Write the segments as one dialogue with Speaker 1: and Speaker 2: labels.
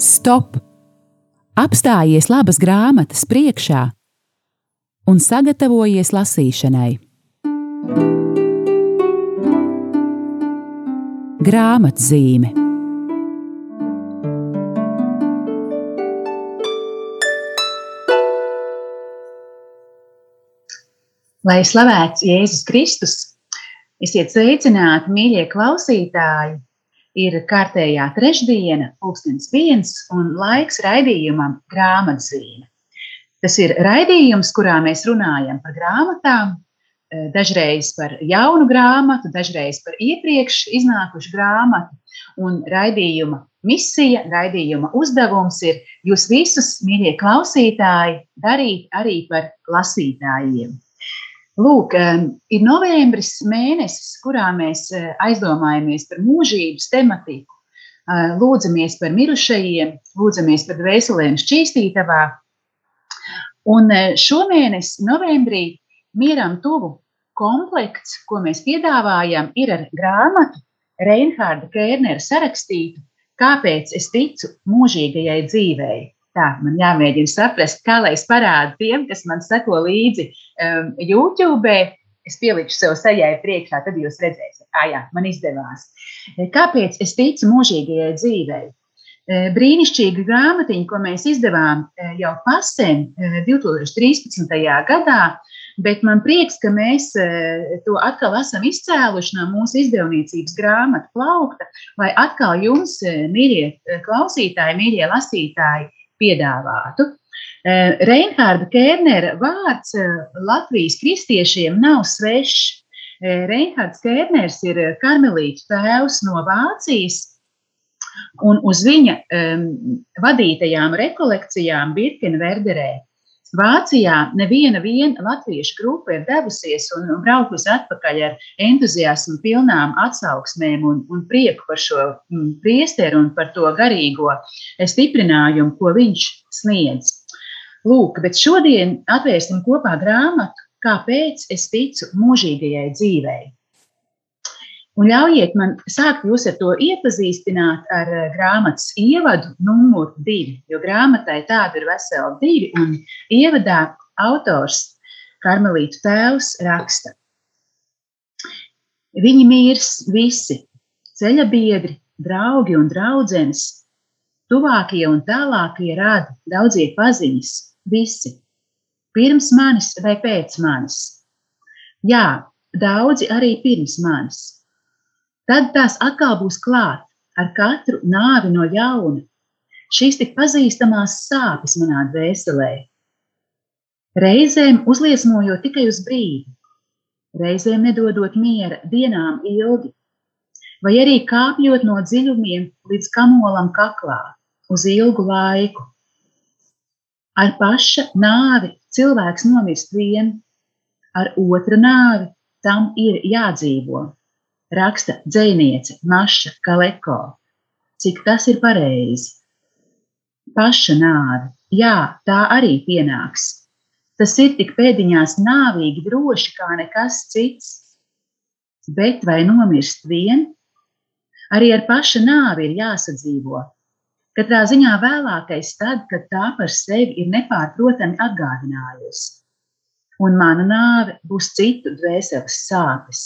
Speaker 1: Stop! Apstājies labas grāmatas priekšā un sagatavojies lasīšanai. Grāmatzīme
Speaker 2: Lai slavēts Jēzus Kristus, esiet sveicināti, mīļie klausītāji! Ir kārtējā trešdiena, pulkstenis viens un laiks raidījumam grāmatzīme. Tas ir raidījums, kurā mēs runājam par grāmatām, dažreiz par jaunu grāmatu, dažreiz par iepriekš iznākušu grāmatu. Un raidījuma misija, raidījuma uzdevums ir jūs visus, mīļie klausītāji, darīt arī par lasītājiem. Lūk, ir novembris mēnesis, kurā mēs eh, aizdomājamies par mūžības tematiku, eh, lūdzamies par mirušajiem, lūdzamies par dvēselēm šķīstītavā. Un eh, šomēnes, novembrī, mieram tuvu komplekts, ko mēs piedāvājam, ir ar grāmatu Reinhārda Kērnera sarakstītu Kāpēc es ticu mūžīgajai dzīvei? Tā man jāmēģina saprast, kā lai es parādu tiem, kas man seko līdzi um, YouTube. Es pielikšu sev sajai priekšā, tad jūs redzēsiet, kā jā, man izdevās. Kāpēc es ticu mūžīgajai dzīvei? Brīnišķīga grāmatiņa, ko mēs izdevām jau pasen 2013. gadā, bet man prieks, ka mēs to atkal esam izcēluši no mūsu izdevniecības grāmatu plaukta, lai atkal jums, mīļie klausītāji, mīļie lasītāji, piedāvātu. Eh, Reinhārda Kērnera vārds eh, Latvijas kristiešiem nav svešs. Eh, Reinhards Kērners ir karmelītu tēvs no Vācijas, un uz viņa um, vadītajām rekolekcijām Birkenverderē Vācijā neviena viena latviešu grupa ir devusies un, un braukusi atpakaļ ar entuziasmu, pilnām atsauksmēm un, un prieku par šo mm, priesteru un par to garīgo stiprinājumu, ko viņš sniedz. Lūk, bet šodien atvērsim kopā grāmatu, kāpēc es ticu mūžīgajai dzīvei. Un ļaujiet man sākt jūs ar to iepazīstināt ar eh, grāmatas ievadu numuru divi, jo grāmatai tāda ir vesela divi, un ievadā autors Karmelītu tēvs raksta. Viņi mirs visi, ceļa biedri, draugi un draudzenes, tuvākie un tālākie radi, daudzie paziņas, visi, pirms manis vai pēc manis. Jā, daudzi arī pirms manis Tad tās atkal būs klāt ar katru nāvi no jauna. Šīs tik pazīstamās sāpes manā dvēselē. Reizēm uzliesmojot tikai uz brīdi, reizēm nedodot miera dienām ilgi, vai arī kāpjot no dziļumiem līdz kamolam kaklā uz ilgu laiku. Ar paša nāvi cilvēks nomirst vien, ar otra nāvi tam ir jādzīvo raksta dzēniece Maša Kaleko. Cik tas ir pareizi? Paša nāve, jā, tā arī pienāks. Tas ir tik pēdiņās nāvīgi droši kā nekas cits. Bet vai nomirst vien? Arī ar paša nāvi ir jāsadzīvo. Katrā ziņā vēlākais tad, kad tā par sevi ir nepārprotami atgādinājusi. Un mana nāve būs citu dvēseles sāpes.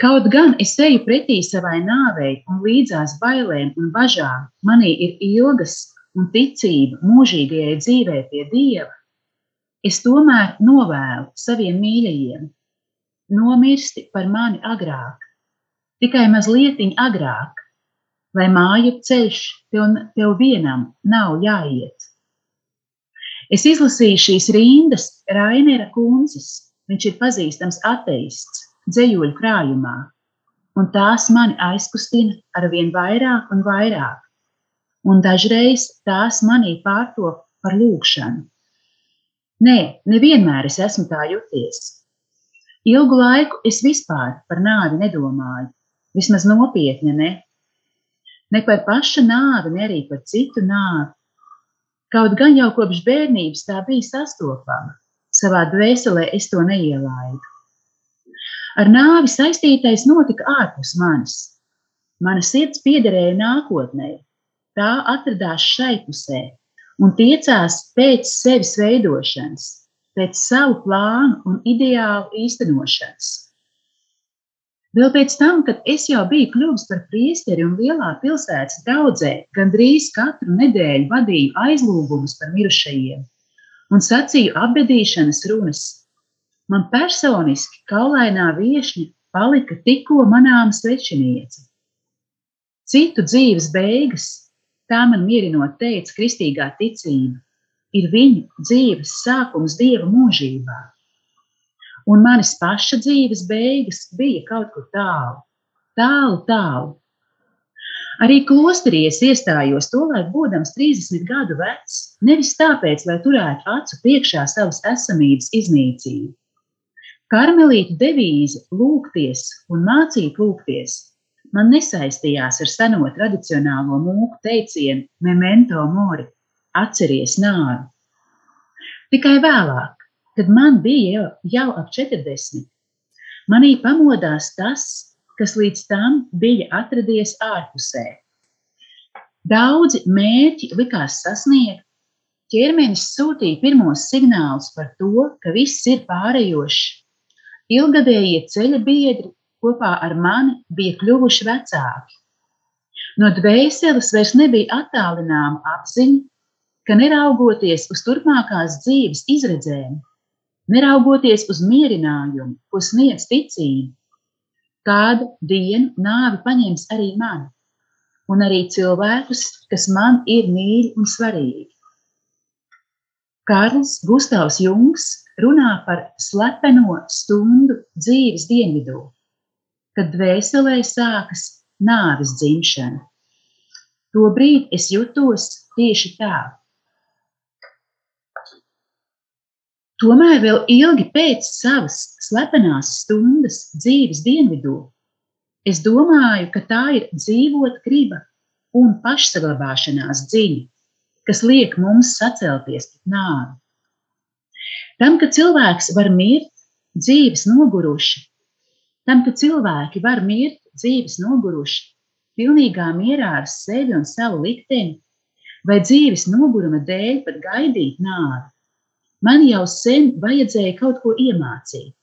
Speaker 2: Kaut gan es eju pretī savai nāvei un līdzās bailēm un bažām, manī ir ilgas un ticība mūžīgajai dzīvē pie Dieva, es tomēr novēlu saviem mīļajiem, nomirsti par mani agrāk, tikai mazliet agrāk, lai māju ceļš tev, tev vienam nav jāiet. Es izlasīju šīs rindas Rainera kundzes, viņš ir pazīstams ateists dzējoļu krājumā, un tās mani aizkustina ar vien vairāk un vairāk, un dažreiz tās manī pārtop par lūgšanu. Nē, nevienmēr es esmu tā juties. Ilgu laiku es vispār par nāvi nedomāju, vismaz nopietni ne. Ne par paša nāvi, ne arī par citu nāvi. Kaut gan jau kopš bērnības tā bija sastopama, savā dvēselē es to neielaidu. Ar nāvi saistītais notika ārpus manis. Mana sirds piederēja nākotnē, tā atradās šai pusē un tiecās pēc sevis veidošanas, pēc savu plānu un ideālu īstenošanas. Vēl pēc tam, kad es jau biju kļuvis par priesteri un lielā pilsētas draudzē, gandrīz katru nedēļu vadīju aizlūgumus par mirušajiem un sacīju apbedīšanas runas, man personiski kaulainā viešņa palika tikko manām svečiniece. Citu dzīves beigas, tā man mierinot teica kristīgā ticība, ir viņu dzīves sākums Dieva mūžībā. Un manis paša dzīves beigas bija kaut kur tālu, tālu, tālu. Arī klosterī es iestājos tolaik, būdams 30 gadu vecs, nevis tāpēc, lai turētu acu priekšā savas esamības iznīcību. Karmelītu devīze lūgties un mācīt lūgties man nesaistījās ar seno tradicionālo mūku teicienu memento mori, atceries nāvi. Tikai vēlāk, kad man bija jau, jau ap 40, manī pamodās tas, kas līdz tam bija atradies ārpusē. Daudzi mērķi likās sasniegt, ķermenis sūtīja pirmos signālus par to, ka viss ir pārējošs. Ilgadējie ceļa biedri kopā ar mani bija kļuvuši vecāki. No dvēseles vairs nebija attālināma apziņa, ka neraugoties uz turpmākās dzīves izredzēm, neraugoties uz mierinājumu, ko sniedz ticība, kādu dienu nāvi paņems arī mani, un arī cilvēkus, kas man ir mīļi un svarīgi. Kārlis Gustavs Jungs runā par slepeno stundu dzīves dienvidū kad dvēselē sākas nāves dzimšana. Tobrīd es jutos tieši tā. Tomēr vēl ilgi pēc savas slepenās stundas dzīves dienvidū, es domāju, ka tā ir dzīvot griba un pašsaglabāšanās dziļi, kas liek mums sacelties pret nāvi. Tam, ka cilvēks var mirt, dzīves noguruši, Tam, ka cilvēki var mirt dzīves noguruši, pilnīgā mierā ar sevi un savu likteni, vai dzīves noguruma dēļ pat gaidīt nāvi, man jau sen vajadzēja kaut ko iemācīt.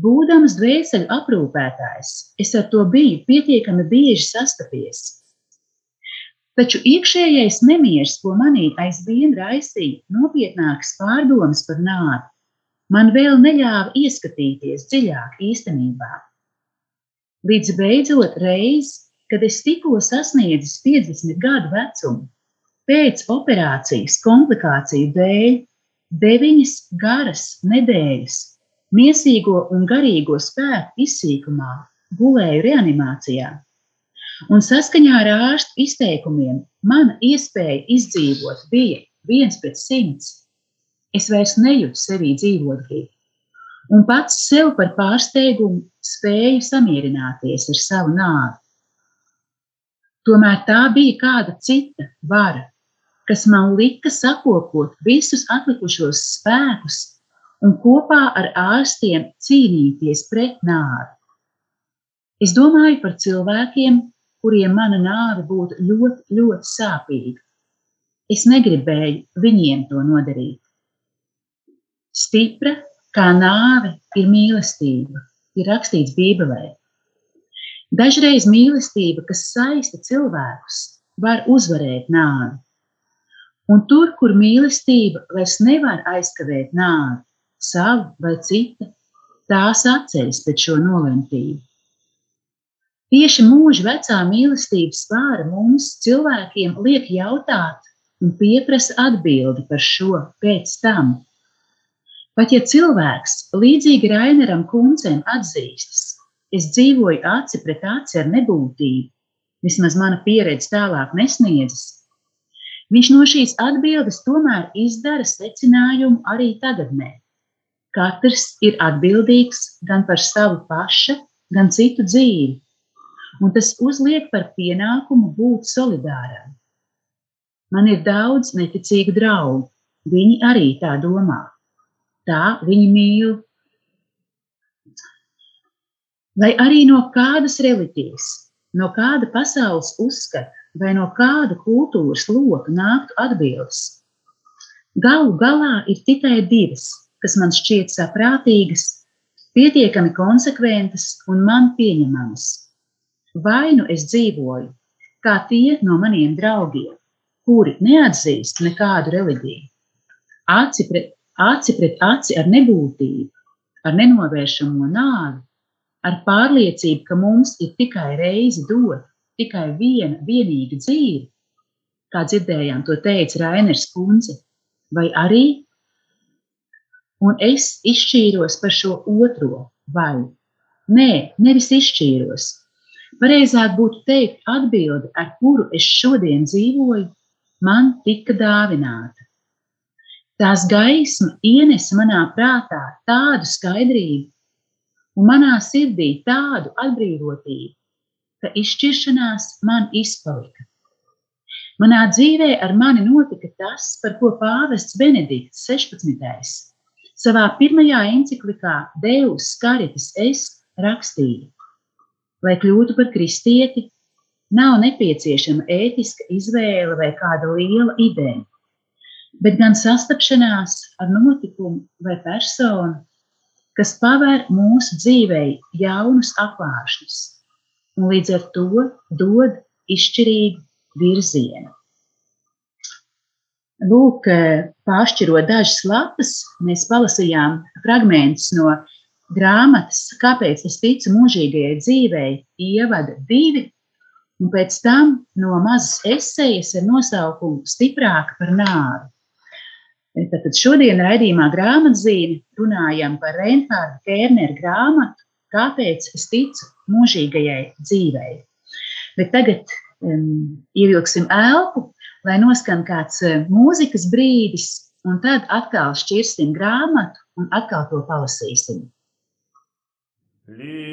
Speaker 2: Būdams dvēseli aprūpētājs, es ar to biju pietiekami bieži sastapies. Taču iekšējais nemieris, ko manī aizvien raisīja nopietnākas pārdomas par nāvi, man vēl neļāva ieskatīties dziļāk īstenībā. Līdz beidzot reiz, kad es tikko sasniedzis 50 gadu vecumu, pēc operācijas komplikāciju dēļ, deviņas garas nedēļas miesīgo un garīgo spēku izsīkumā gulēju reanimācijā. Un saskaņā ar ārstu izteikumiem mana iespēja izdzīvot bija viens pret simts. Es vairs nejūtu sevī dzīvot gribu. Un pats sev par pārsteigumu spēju samierināties ar savu nāvi. Tomēr tā bija kāda cita vara, kas man lika sakopot visus atlikušos spēkus un kopā ar ārstiem cīnīties pret nāvi. Es domāju par cilvēkiem, kuriem mana nāve būtu ļoti, ļoti sāpīga. Es negribēju viņiem to nodarīt. Stipra kā nāve ir mīlestība, ir rakstīts Bībelē. Dažreiz mīlestība, kas saista cilvēkus, var uzvarēt nāvi. Un tur, kur mīlestība vairs nevar aizkavēt nāvi, savu vai citu, tās atceļas pēc šo nolemtību. Tieši mūža vecā mīlestības svāra mums, cilvēkiem, liek jautāt un pieprasa atbildi par šo pēc tam, Pat ja cilvēks līdzīgi Raineram Kuncēm atzīstas, es dzīvoju aci pret aci ar nebūtību, vismaz mana pieredze tālāk nesniedzas, viņš no šīs atbildes tomēr izdara secinājumu arī tagadnē. Katrs ir atbildīgs gan par savu paša, gan citu dzīvi, un tas uzliek par pienākumu būt solidāram. Man ir daudz neticīgu draugu, viņi arī tā domā tā viņi mīl. Vai arī no kādas reliģijas, no kāda pasaules uzskata vai no kāda kultūras loka nāktu atbildes. Galu galā ir tikai divas, kas man šķiet saprātīgas, pietiekami konsekventas un man pieņemamas. Vai nu es dzīvoju kā tie no maniem draugiem, kuri neatzīst nekādu reliģiju, aci pret aci, pret aci ar nebūtību, ar nenovēršamo nāvi, ar pārliecību, ka mums ir tikai reizi dot, tikai viena vienīga dzīve, kā dzirdējām, to teica Rainers Kunze, vai arī, un es izšķīros par šo otro vai. Nē, nevis izšķīros. Pareizāk būtu teikt, atbildi, ar kuru es šodien dzīvoju, man tika dāvināta. Tās gaisma ienesa manā prātā tādu skaidrību, un manā sirdī tādu atbrīvotību, ka izšķiršanās man izpalika. Manā dzīvē ar mani notika tas, par ko pāvests Benedikts 16. savā pirmajā encyklikā Deus Caritas es rakstīja. Lai kļūtu par kristieti, nav nepieciešama ētiska izvēle vai kāda liela ideja, bet gan sastapšanās ar notikumu vai personu, kas paver mūsu dzīvei jaunus apvāršņus un līdz ar to dod izšķirīgu virzienu. Lūk, pāršķirot dažas lapas, mēs palasījām fragmentus no grāmatas, kāpēc es ticu mūžīgajai dzīvei, ievada divi, un pēc tam no mazas esejas ar nosaukumu Stiprāka par nāvi. Tātad šodien raidījumā grāmatzīme runājam par Reinhārda Kērnera grāmatu Kāpēc es ticu mūžīgajai dzīvei. Bet tagad um, ievilksim elpu, lai noskan kāds uh, mūzikas brīdis, un tad atkal šķirsim grāmatu un atkal to palasīsim. Domine.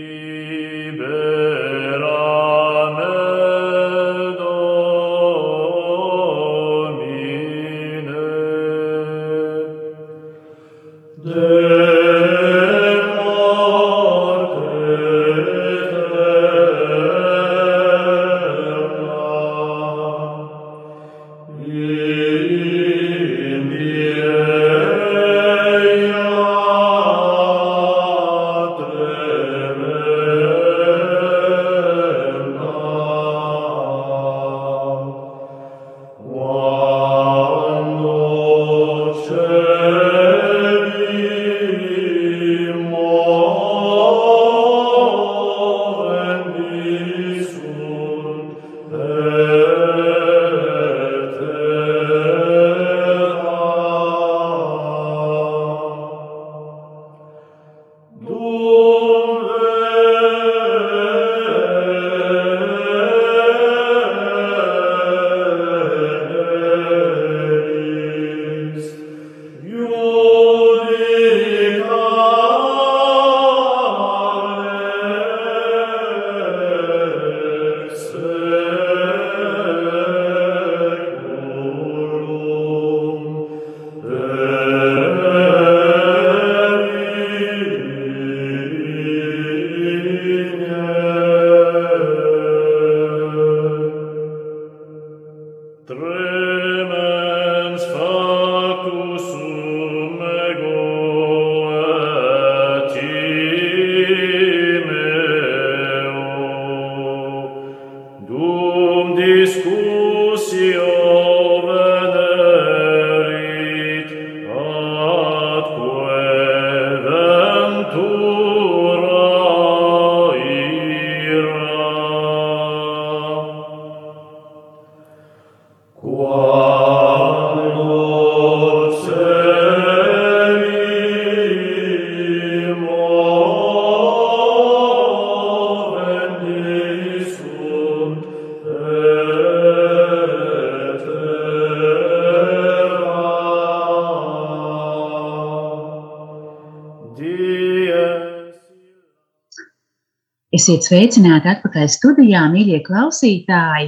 Speaker 2: Esiet sveicināti atpakaļ studijā, mīļie klausītāji.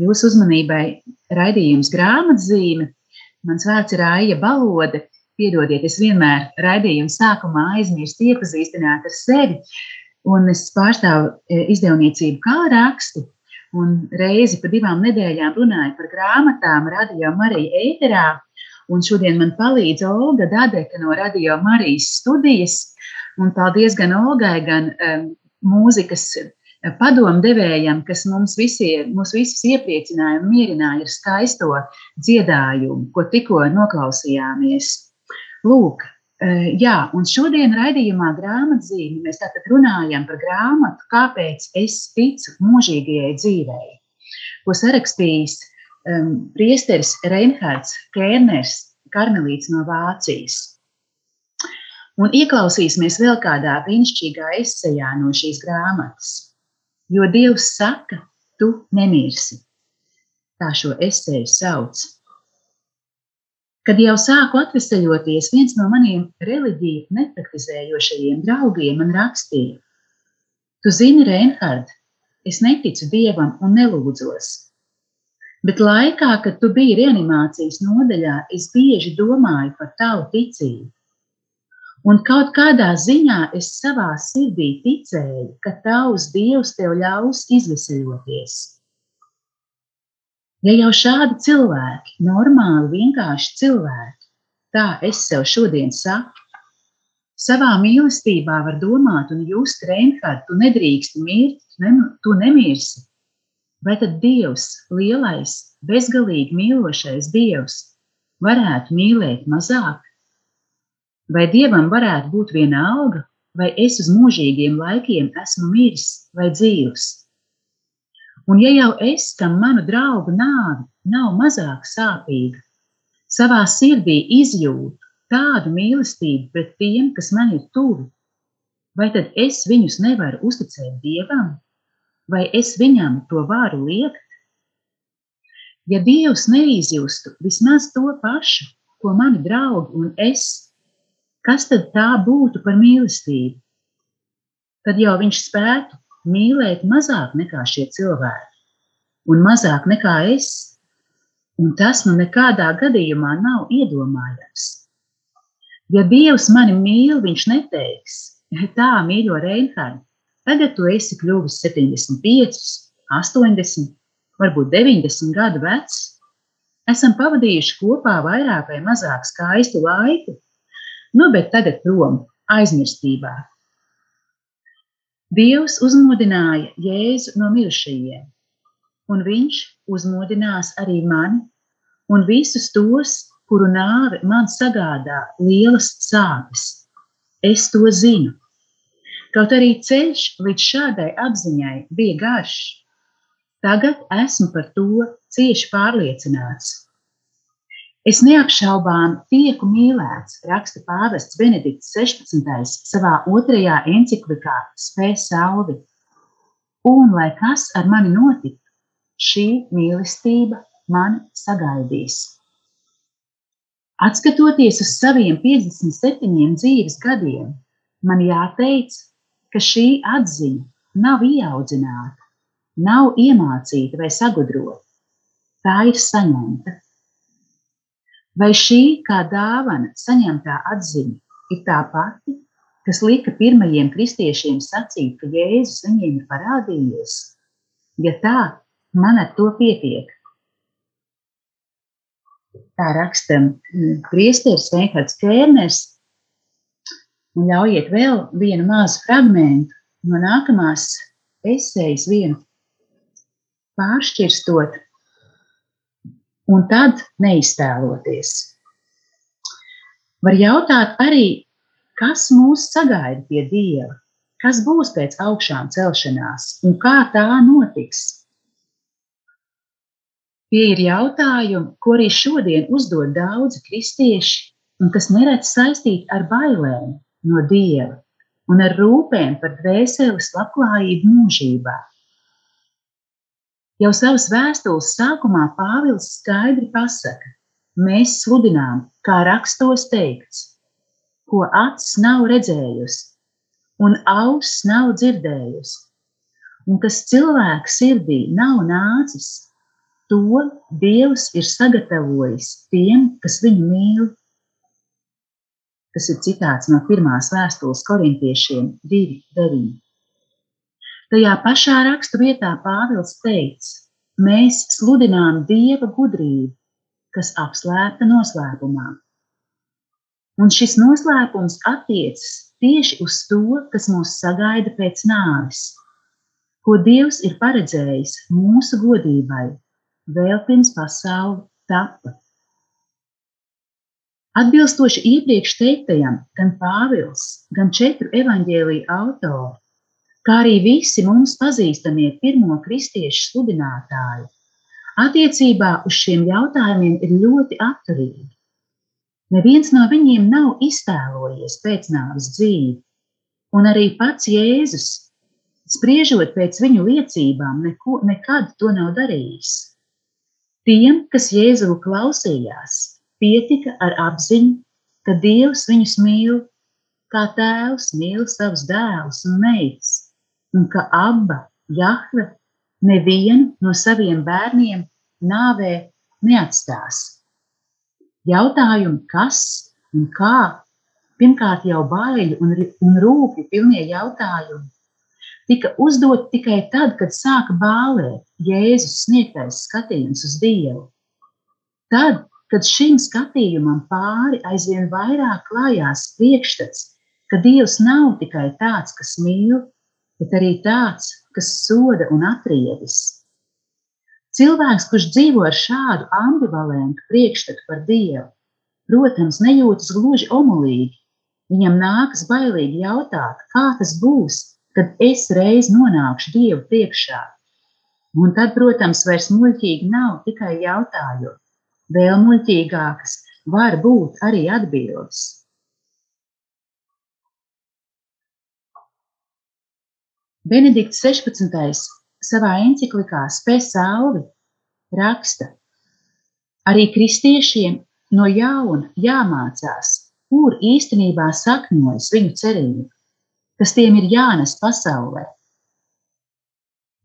Speaker 2: Jūsu uzmanībai raidījums grāmatzīme. Mans vārds ir Aija Balode. Piedodiet, es vienmēr raidījuma sākumā aizmirstu iepazīstināt ar sevi. un es pārstāvu izdevniecību kā rakstu. Un reizi pa divām nedēļām runāju par grāmatām Radio Marija ēterā. Un šodien man palīdz Olga Dadeka no Radio Marijas studijas. Un paldies gan Olgai, gan um, mūzikas padomdevējam, kas mums, visiem, mums visus iepriecināja un mierināja ar skaisto dziedājumu, ko tikko noklausījāmies. Lūk, eh, jā, un šodien raidījumā grāmatzīme mēs tātad runājam par grāmatu, kāpēc es ticu mūžīgajai dzīvei, ko sarakstījis um, priesteris Reinhards Kērners, karmelīts no Vācijas. Un ieklausīsimies vēl kādā brīnišķīgā esejā no šīs grāmatas jo Dievs saka, tu nemirsi. Tā šo esēju sauc. Kad jau sāku atvesaļoties, viens no maniem reliģiju nepraktizējošajiem draugiem man rakstīja: Tu zini, Reinhard, es neticu dievam un nelūdzos. Bet laikā, kad tu biji reanimācijas nodaļā, es bieži domāju par tavu ticību. Un kaut kādā ziņā es savā sirdī ticēju, ka tavs dievs tev ļaus izveseļoties. Ja jau šādi cilvēki, normāli, vienkārši cilvēki, tā es sev šodien saku, savā mīlestībā var domāt un just, Reinhard, tu nedrīksti mirt, ne, tu nemirsi. Vai tad Dievs, lielais, bezgalīgi mīlošais Dievs, varētu mīlēt mazāk? Vai dievam varētu būt viena alga, vai es uz mūžīgiem laikiem esmu miris vai dzīvs? Un ja jau es, kam manu draugu nāvi nav mazāk sāpīga, savā sirdī izjūtu tādu mīlestību pret tiem, kas man ir tuvi, vai tad es viņus nevaru uzticēt dievam, vai es viņam to varu liekt? Ja Dievs neizjustu vismaz to pašu, ko mani draugi un es Kas tad tā būtu par mīlestību? Tad jau viņš spētu mīlēt mazāk nekā šie cilvēki, un mazāk nekā es, un tas nu nekādā gadījumā nav iedomājams. Ja Dievs mani mīl, viņš neteiks, tā mīļo Reinhardt, tagad tu esi kļuvis 75, 80, varbūt 90 gadu vecs. Esam pavadījuši kopā vairāk vai mazāk skaistu laiku, nu bet tagad prom aizmirstībā. Dievs uzmodināja Jēzu no mirušajiem, un viņš uzmodinās arī mani un visus tos, kuru nāve man sagādā lielas sāpes. Es to zinu. Kaut arī ceļš līdz šādai apziņai bija garš, tagad esmu par to cieši pārliecināts. Es neapšaubām tieku mīlēts, raksta pāvests Benedikts 16. savā otrajā enciklikā Spēj salvi. Un, lai kas ar mani notiktu, šī mīlestība mani sagaidīs. Atskatoties uz saviem 57 dzīves gadiem, man jāteic, ka šī atziņa nav ieaudzināta, nav iemācīta vai sagudrota. Tā ir saņemta Vai šī kā dāvana saņemtā atziņa ir tā pati, kas lika pirmajiem kristiešiem sacīt, ka Jēzus viņiem ir parādījies? Ja tā, man ar to pietiek. Tā raksta mm, priesteris Reinhards Kērners. Un ļaujiet vēl vienu mazu fragmentu no nākamās esejas, vienu pāršķirstot un tad neiztēloties. Var jautāt arī, kas mūs sagaida pie Dieva, kas būs pēc augšām celšanās un kā tā notiks. Tie ir jautājumi, ko arī šodien uzdod daudzi kristieši, un kas neredz saistīti ar bailēm no Dieva un ar rūpēm par dvēseles labklājību mūžībā. Jau savas vēstules sākumā Pāvils skaidri pasaka, mēs sludinām, kā rakstos teikts, ko acis nav redzējusi un auss nav dzirdējusi, un kas cilvēka sirdī nav nācis, to Dievs ir sagatavojis tiem, kas viņu mīl. Tas ir citāts no pirmās vēstules korintiešiem 2.9. Tajā pašā rakstu vietā Pāvils teica: Mēs sludinām Dieva gudrību, kas apslēpta noslēpumā. Un šis noslēpums attiecas tieši uz to, kas mūs sagaida pēc nāves, ko Dievs ir paredzējis mūsu godībai vēl pirms pasaule tapa. Atbilstoši iepriekš teiktajam, gan Pāvils, gan četru evaņģēlīju autori, kā arī visi mums pazīstamie pirmo kristiešu sludinātāji, attiecībā uz šiem jautājumiem ir ļoti atturīgi. Neviens no viņiem nav iztēlojies pēcnāvus dzīvi, un arī pats Jēzus, spriežot pēc viņu liecībām, neko, nekad to nav darījis. Tiem, kas Jēzu klausījās, Pietika ar apziņu, ka Dievs viņus mīl, kā tēvs mīl savus dēlus un meitas, un ka abba Jahve nevienu no saviem bērniem nāvē neatstās. Jautājumi, kas un kā, pirmkārt jau baiļu un, un rūpju pilnie jautājumi, tika uzdot tikai tad, kad sāka bālēt Jēzus sniegtais skatījums uz Dievu. Tad, kad šim skatījumam pāri aizvien vairāk klājās priekšstats, ka Dievs nav tikai tāds, kas mīl, bet arī tāds, kas soda un atriebis. Cilvēks, kurš dzīvo ar šādu ambivalentu priekšstatu par Dievu, protams, nejūtas gluži omulīgi. Viņam nākas bailīgi jautāt, kā tas būs, kad es reiz nonākšu Dievu priekšā. Un tad, protams, vairs muļķīgi nav tikai jautājot, Vēl muļķīgākas var būt arī atbildes. Benedikts 16. savā encyklikā Spēsāli raksta, arī kristiešiem no jauna jāmācās, kur īstenībā sakņojas viņu cerība, kas tiem ir jānes pasaulē.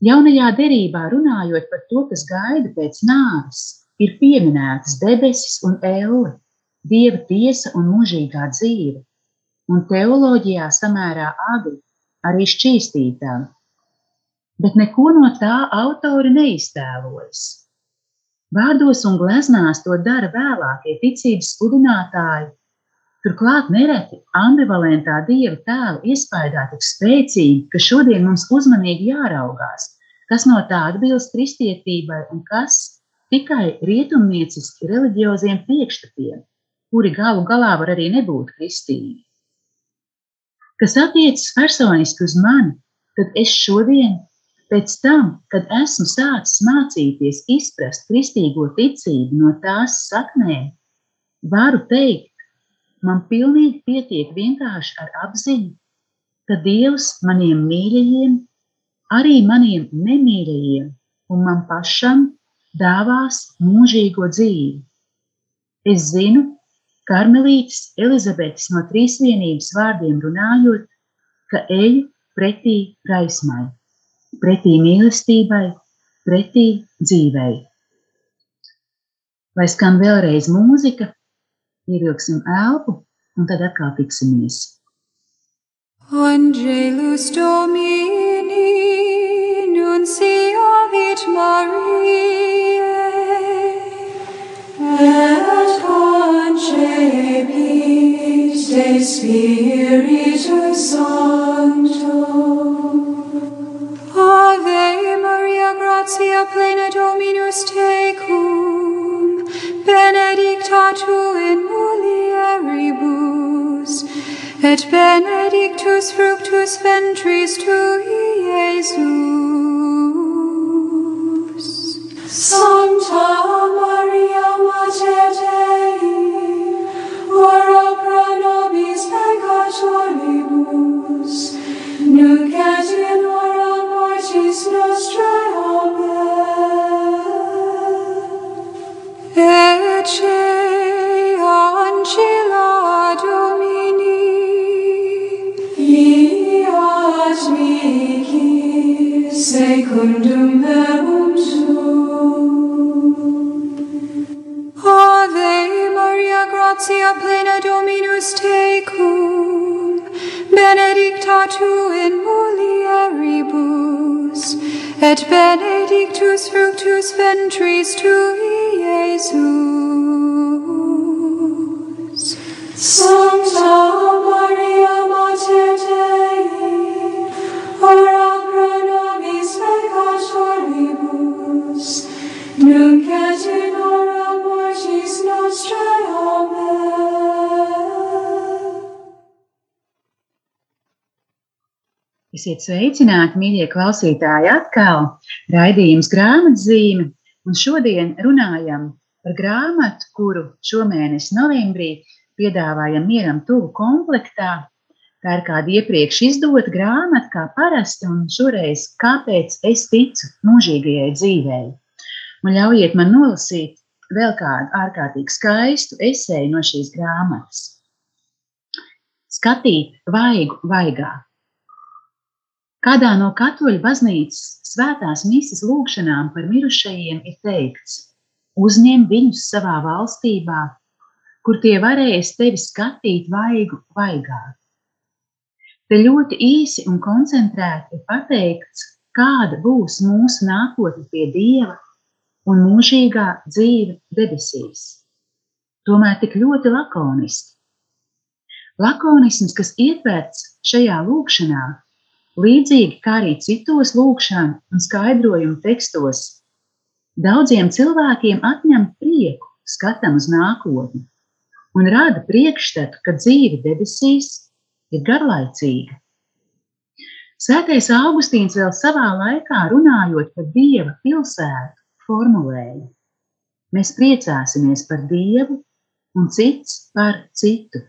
Speaker 2: Jaunajā derībā runājot par to, kas gaida pēc nāves, ir pieminētas debesis un elle, dieva tiesa un mūžīgā dzīve, un teoloģijā samērā agri arī šķīstītā. Bet neko no tā autori neiztēlojas. Vārdos un gleznās to dara vēlākie ticības sludinātāji, Turklāt nereti ambivalentā dieva tēla iespējā tik spēcīgi, ka šodien mums uzmanīgi jāraugās, kas no tā atbilst kristietībai un kas tikai rietumnieciski reliģioziem priekšstatiem, kuri galu galā var arī nebūt kristīgi. Kas attiecas personiski uz mani, tad es šodien, pēc tam, kad esmu sācis mācīties izprast kristīgo ticību no tās saknēm, varu teikt, man pilnīgi pietiek vienkārši ar apziņu, ka Dievs maniem mīļajiem, arī maniem nemīļajiem un man pašam dāvās mūžīgo dzīvi. Es zinu, Karmelītis Elizabetes no trīsvienības vārdiem runājot, ka eju pretī gaismai, pretī mīlestībai, pretī dzīvei. Lai skan vēlreiz mūzika, ievilksim elpu un tad atkal tiksimies. Angelus Domini, nunciavit Maria. Spiritus Sancto. Ave Maria, gratia plena Dominus tecum, benedicta tu in mulieribus, et benedictus fructus ventris tui, Iesus. Gratia plena Dominus tecum, benedicta tu in mulieribus,
Speaker 3: et benedictus fructus ventris tui, Iesus. Sancta Maria, Mater Dei, ora pro nobis peccatoribus, nunc et in
Speaker 2: Esiet sveicināti, mīļie klausītāji, atkal raidījums grāmatzīme. Un šodien runājam par grāmatu, kuru šomēnes novembrī piedāvājam mieram tuvu komplektā. Tā ir kāda iepriekš izdota grāmata, kā parasti, un šoreiz kāpēc es ticu mūžīgajai dzīvei. Un ļaujiet man nolasīt vēl kādu ārkārtīgi skaistu esēju no šīs grāmatas. Skatīt vaigu vaigā. Kādā no katoļu baznīcas svētās misijas lūgšanām par mirušajiem ir teikts: Uzņem viņus savā valstībā, kur tie varēs tevi skatīt vaigu vaigā. Te ļoti īsi un koncentrēti ir pateikts, kāda būs mūsu nākotne pie Dieva un mūžīgā dzīve debesīs. Tomēr tik ļoti lakoniski. Lakonisms, kas ietverts šajā lūkšanā, līdzīgi kā arī citos lūkšanu un skaidrojumu tekstos, daudziem cilvēkiem atņem prieku skatam uz nākotni un rada priekšstatu, ka dzīve debesīs ir garlaicīga. Svētais Augustīns vēl savā laikā runājot par Dieva pilsētu, formulēja: Mēs priecāsimies par Dievu un cits par citu.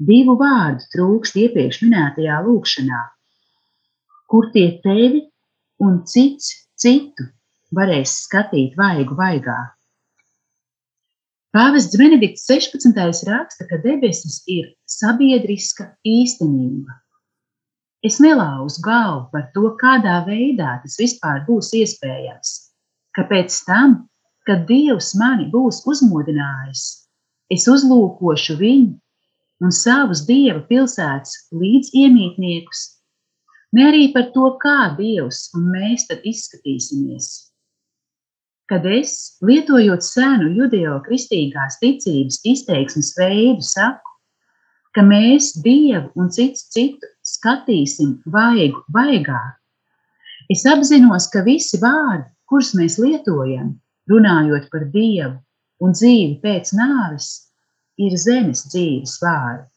Speaker 2: Divu vārdu trūkst iepriekš minētajā lūkšanā, kur tie tevi un cits citu varēs skatīt vaigu vaigā. Pāvests Benedikts 16. raksta, ka debesis ir sabiedriska īstenība. Es nelauzu galvu par to, kādā veidā tas vispār būs iespējams, ka pēc tam, kad Dievs mani būs uzmodinājis, es uzlūkošu viņu un savus dieva pilsētas līdziemītniekus, ne arī par to, kā Dievs un mēs tad izskatīsimies. Kad es, lietojot senu judeo-kristīgās ticības izteiksmes veidu, saku, ka mēs Dievu un citu citu skatīsim vaigu vaigā, es apzinos, ka visi vārdi, kurus mēs lietojam, runājot par Dievu un dzīvi pēc nāves, ir zemes dzīves vārdi.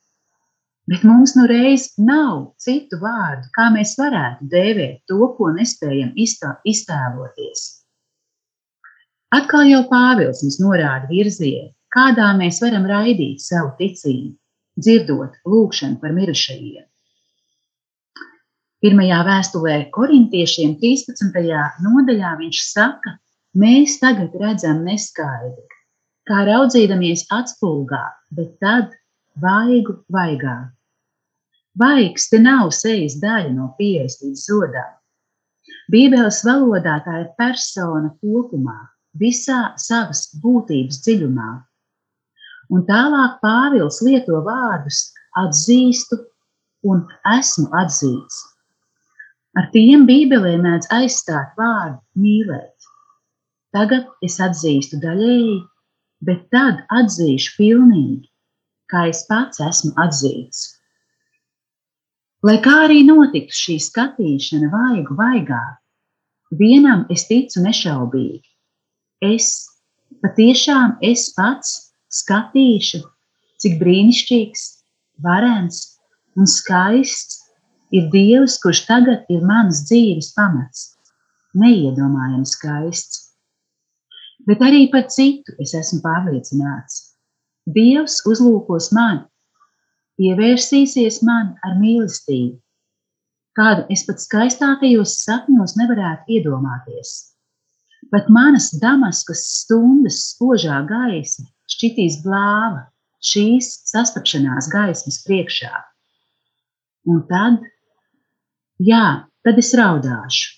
Speaker 2: Bet mums nu reiz nav citu vārdu, kā mēs varētu dēvēt to, ko nespējam iztēloties. Atkal jau Pāvils mums norāda virzienu, kādā mēs varam raidīt savu ticību, dzirdot lūgšanu par mirušajiem. Pirmajā vēstulē korintiešiem 13. nodaļā viņš saka, mēs tagad redzam neskaidri, kā raudzīdamies atspulgā, bet tad vaigu vaigā. Vaigs te nav sejas daļa no pieres līdz zodām. Bībeles valodā tā ir persona kopumā, visā savas būtības dziļumā. Un tālāk Pāvils lieto vārdus atzīstu un esmu atzīts. Ar tiem Bībelē mēdz aizstāt vārdu mīlēt. Tagad es atzīstu daļēji, bet tad atzīšu pilnīgi, kā es pats esmu atzīts. Lai kā arī notiktu šī skatīšana vaigu vaigā, vienam es ticu nešaubīgi. Es patiešām es pats skatīšu, cik brīnišķīgs, varens un skaists ir Dievs, kurš tagad ir manas dzīves pamats. Neiedomājami skaists bet arī par citu es esmu pārliecināts. Dievs uzlūkos mani, pievērsīsies man ar mīlestību, kādu es pat skaistākajos sapņos nevarētu iedomāties. Pat manas damaskas stundas spožā gaisma šķitīs blāva šīs sastapšanās gaismas priekšā. Un tad, jā, tad es raudāšu,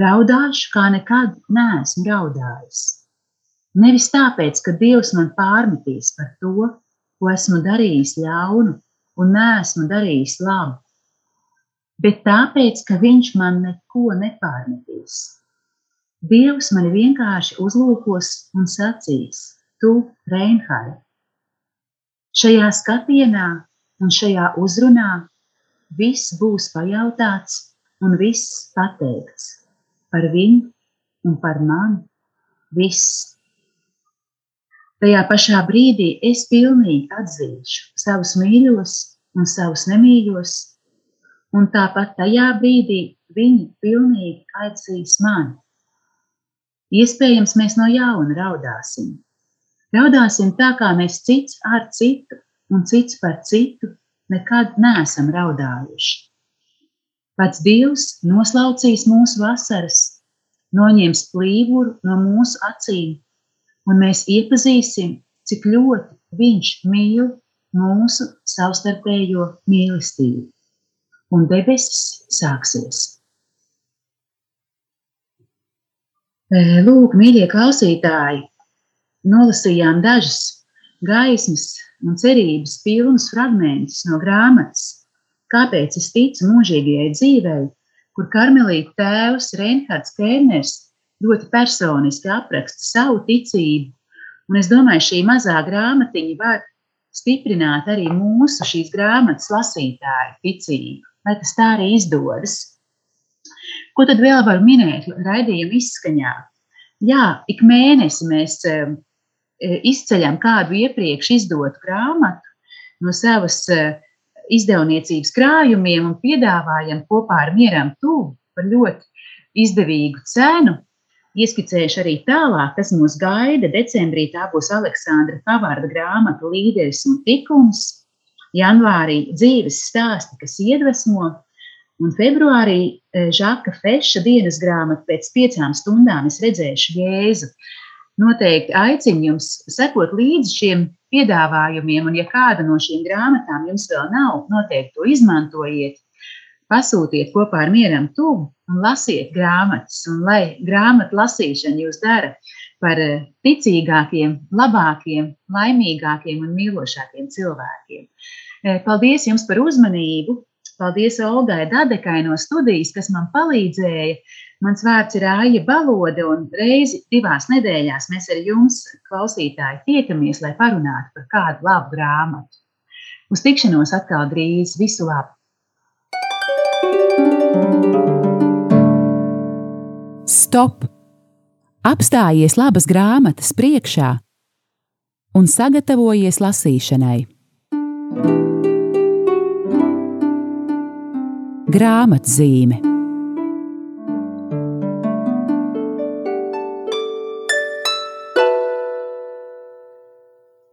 Speaker 2: Raudāšu, kā nekad neesmu raudājis. Nevis tāpēc, ka Dievs man pārmetīs par to, ko esmu darījis ļaunu un neesmu darījis labu, bet tāpēc, ka viņš man neko nepārmetīs. Dievs mani vienkārši uzlūkos un sacīs: Tu, Reinhard, šajā skatienā un šajā uzrunā viss būs pajautāts un viss pateikts par viņu un par mani. Viss. Tajā pašā brīdī es pilnīgi atzīšu savus mīļos un savus nemīļos, un tāpat tajā brīdī viņi pilnīgi aicīs mani. Iespējams, mēs no jauna raudāsim. Raudāsim tā, kā mēs cits ar citu un cits par citu nekad neesam raudājuši. Pats Dievs noslaucīs mūsu vasaras, noņems plīvuru no mūsu acīm, un mēs iepazīsim, cik ļoti Viņš mīl mūsu savstarpējo mīlestību. Un debesis sāksies. Lūk, mīļie klausītāji, nolasījām dažas gaismas un cerības pilnus fragmentus no grāmatas, kāpēc es ticu mūžīgajai dzīvei, kur karmelīte tēvs Reinhards Kērners ļoti personiski apraksta savu ticību. Un es domāju, šī mazā grāmatiņa var stiprināt arī mūsu šīs grāmatas lasītāju ticību, lai tas tā arī izdodas. Ko tad vēl var minēt raidījuma izskaņā? Jā, ik mēnesi mēs E, izceļam kādu iepriekš izdotu grāmatu no savas e, izdevniecības krājumiem un piedāvājam kopā ar Mieram Tuvu par ļoti izdevīgu cenu. Ieskicējuši arī tālāk, kas mūs gaida. Decembrī tā būs Aleksandra Pavārda grāmata Līderis un tikums. Janvārī dzīves stāsti, kas iedvesmo, un februārī e, Žaka Feša dienas grāmata pēc piecām stundām es redzēšu Jēzu noteikti aicinu jums sekot līdzi šiem piedāvājumiem, un ja kāda no šīm grāmatām jums vēl nav, noteikti to izmantojiet. Pasūtiet kopā ar mieram tuvu un lasiet grāmatas, un lai grāmatu lasīšana jūs dara par eh, ticīgākiem, labākiem, laimīgākiem un mīlošākiem cilvēkiem. Eh, paldies jums par uzmanību! Paldies Olgai Dadekai no studijas, kas man palīdzēja Mans vārds ir Aija Balode, un reizi divās nedēļās mēs ar jums, klausītāji, tiekamies, lai parunātu par kādu labu grāmatu. Uz tikšanos atkal drīz. Visu labu!
Speaker 1: Stop! Apstājies labas grāmatas priekšā un sagatavojies lasīšanai. Grāmatzīme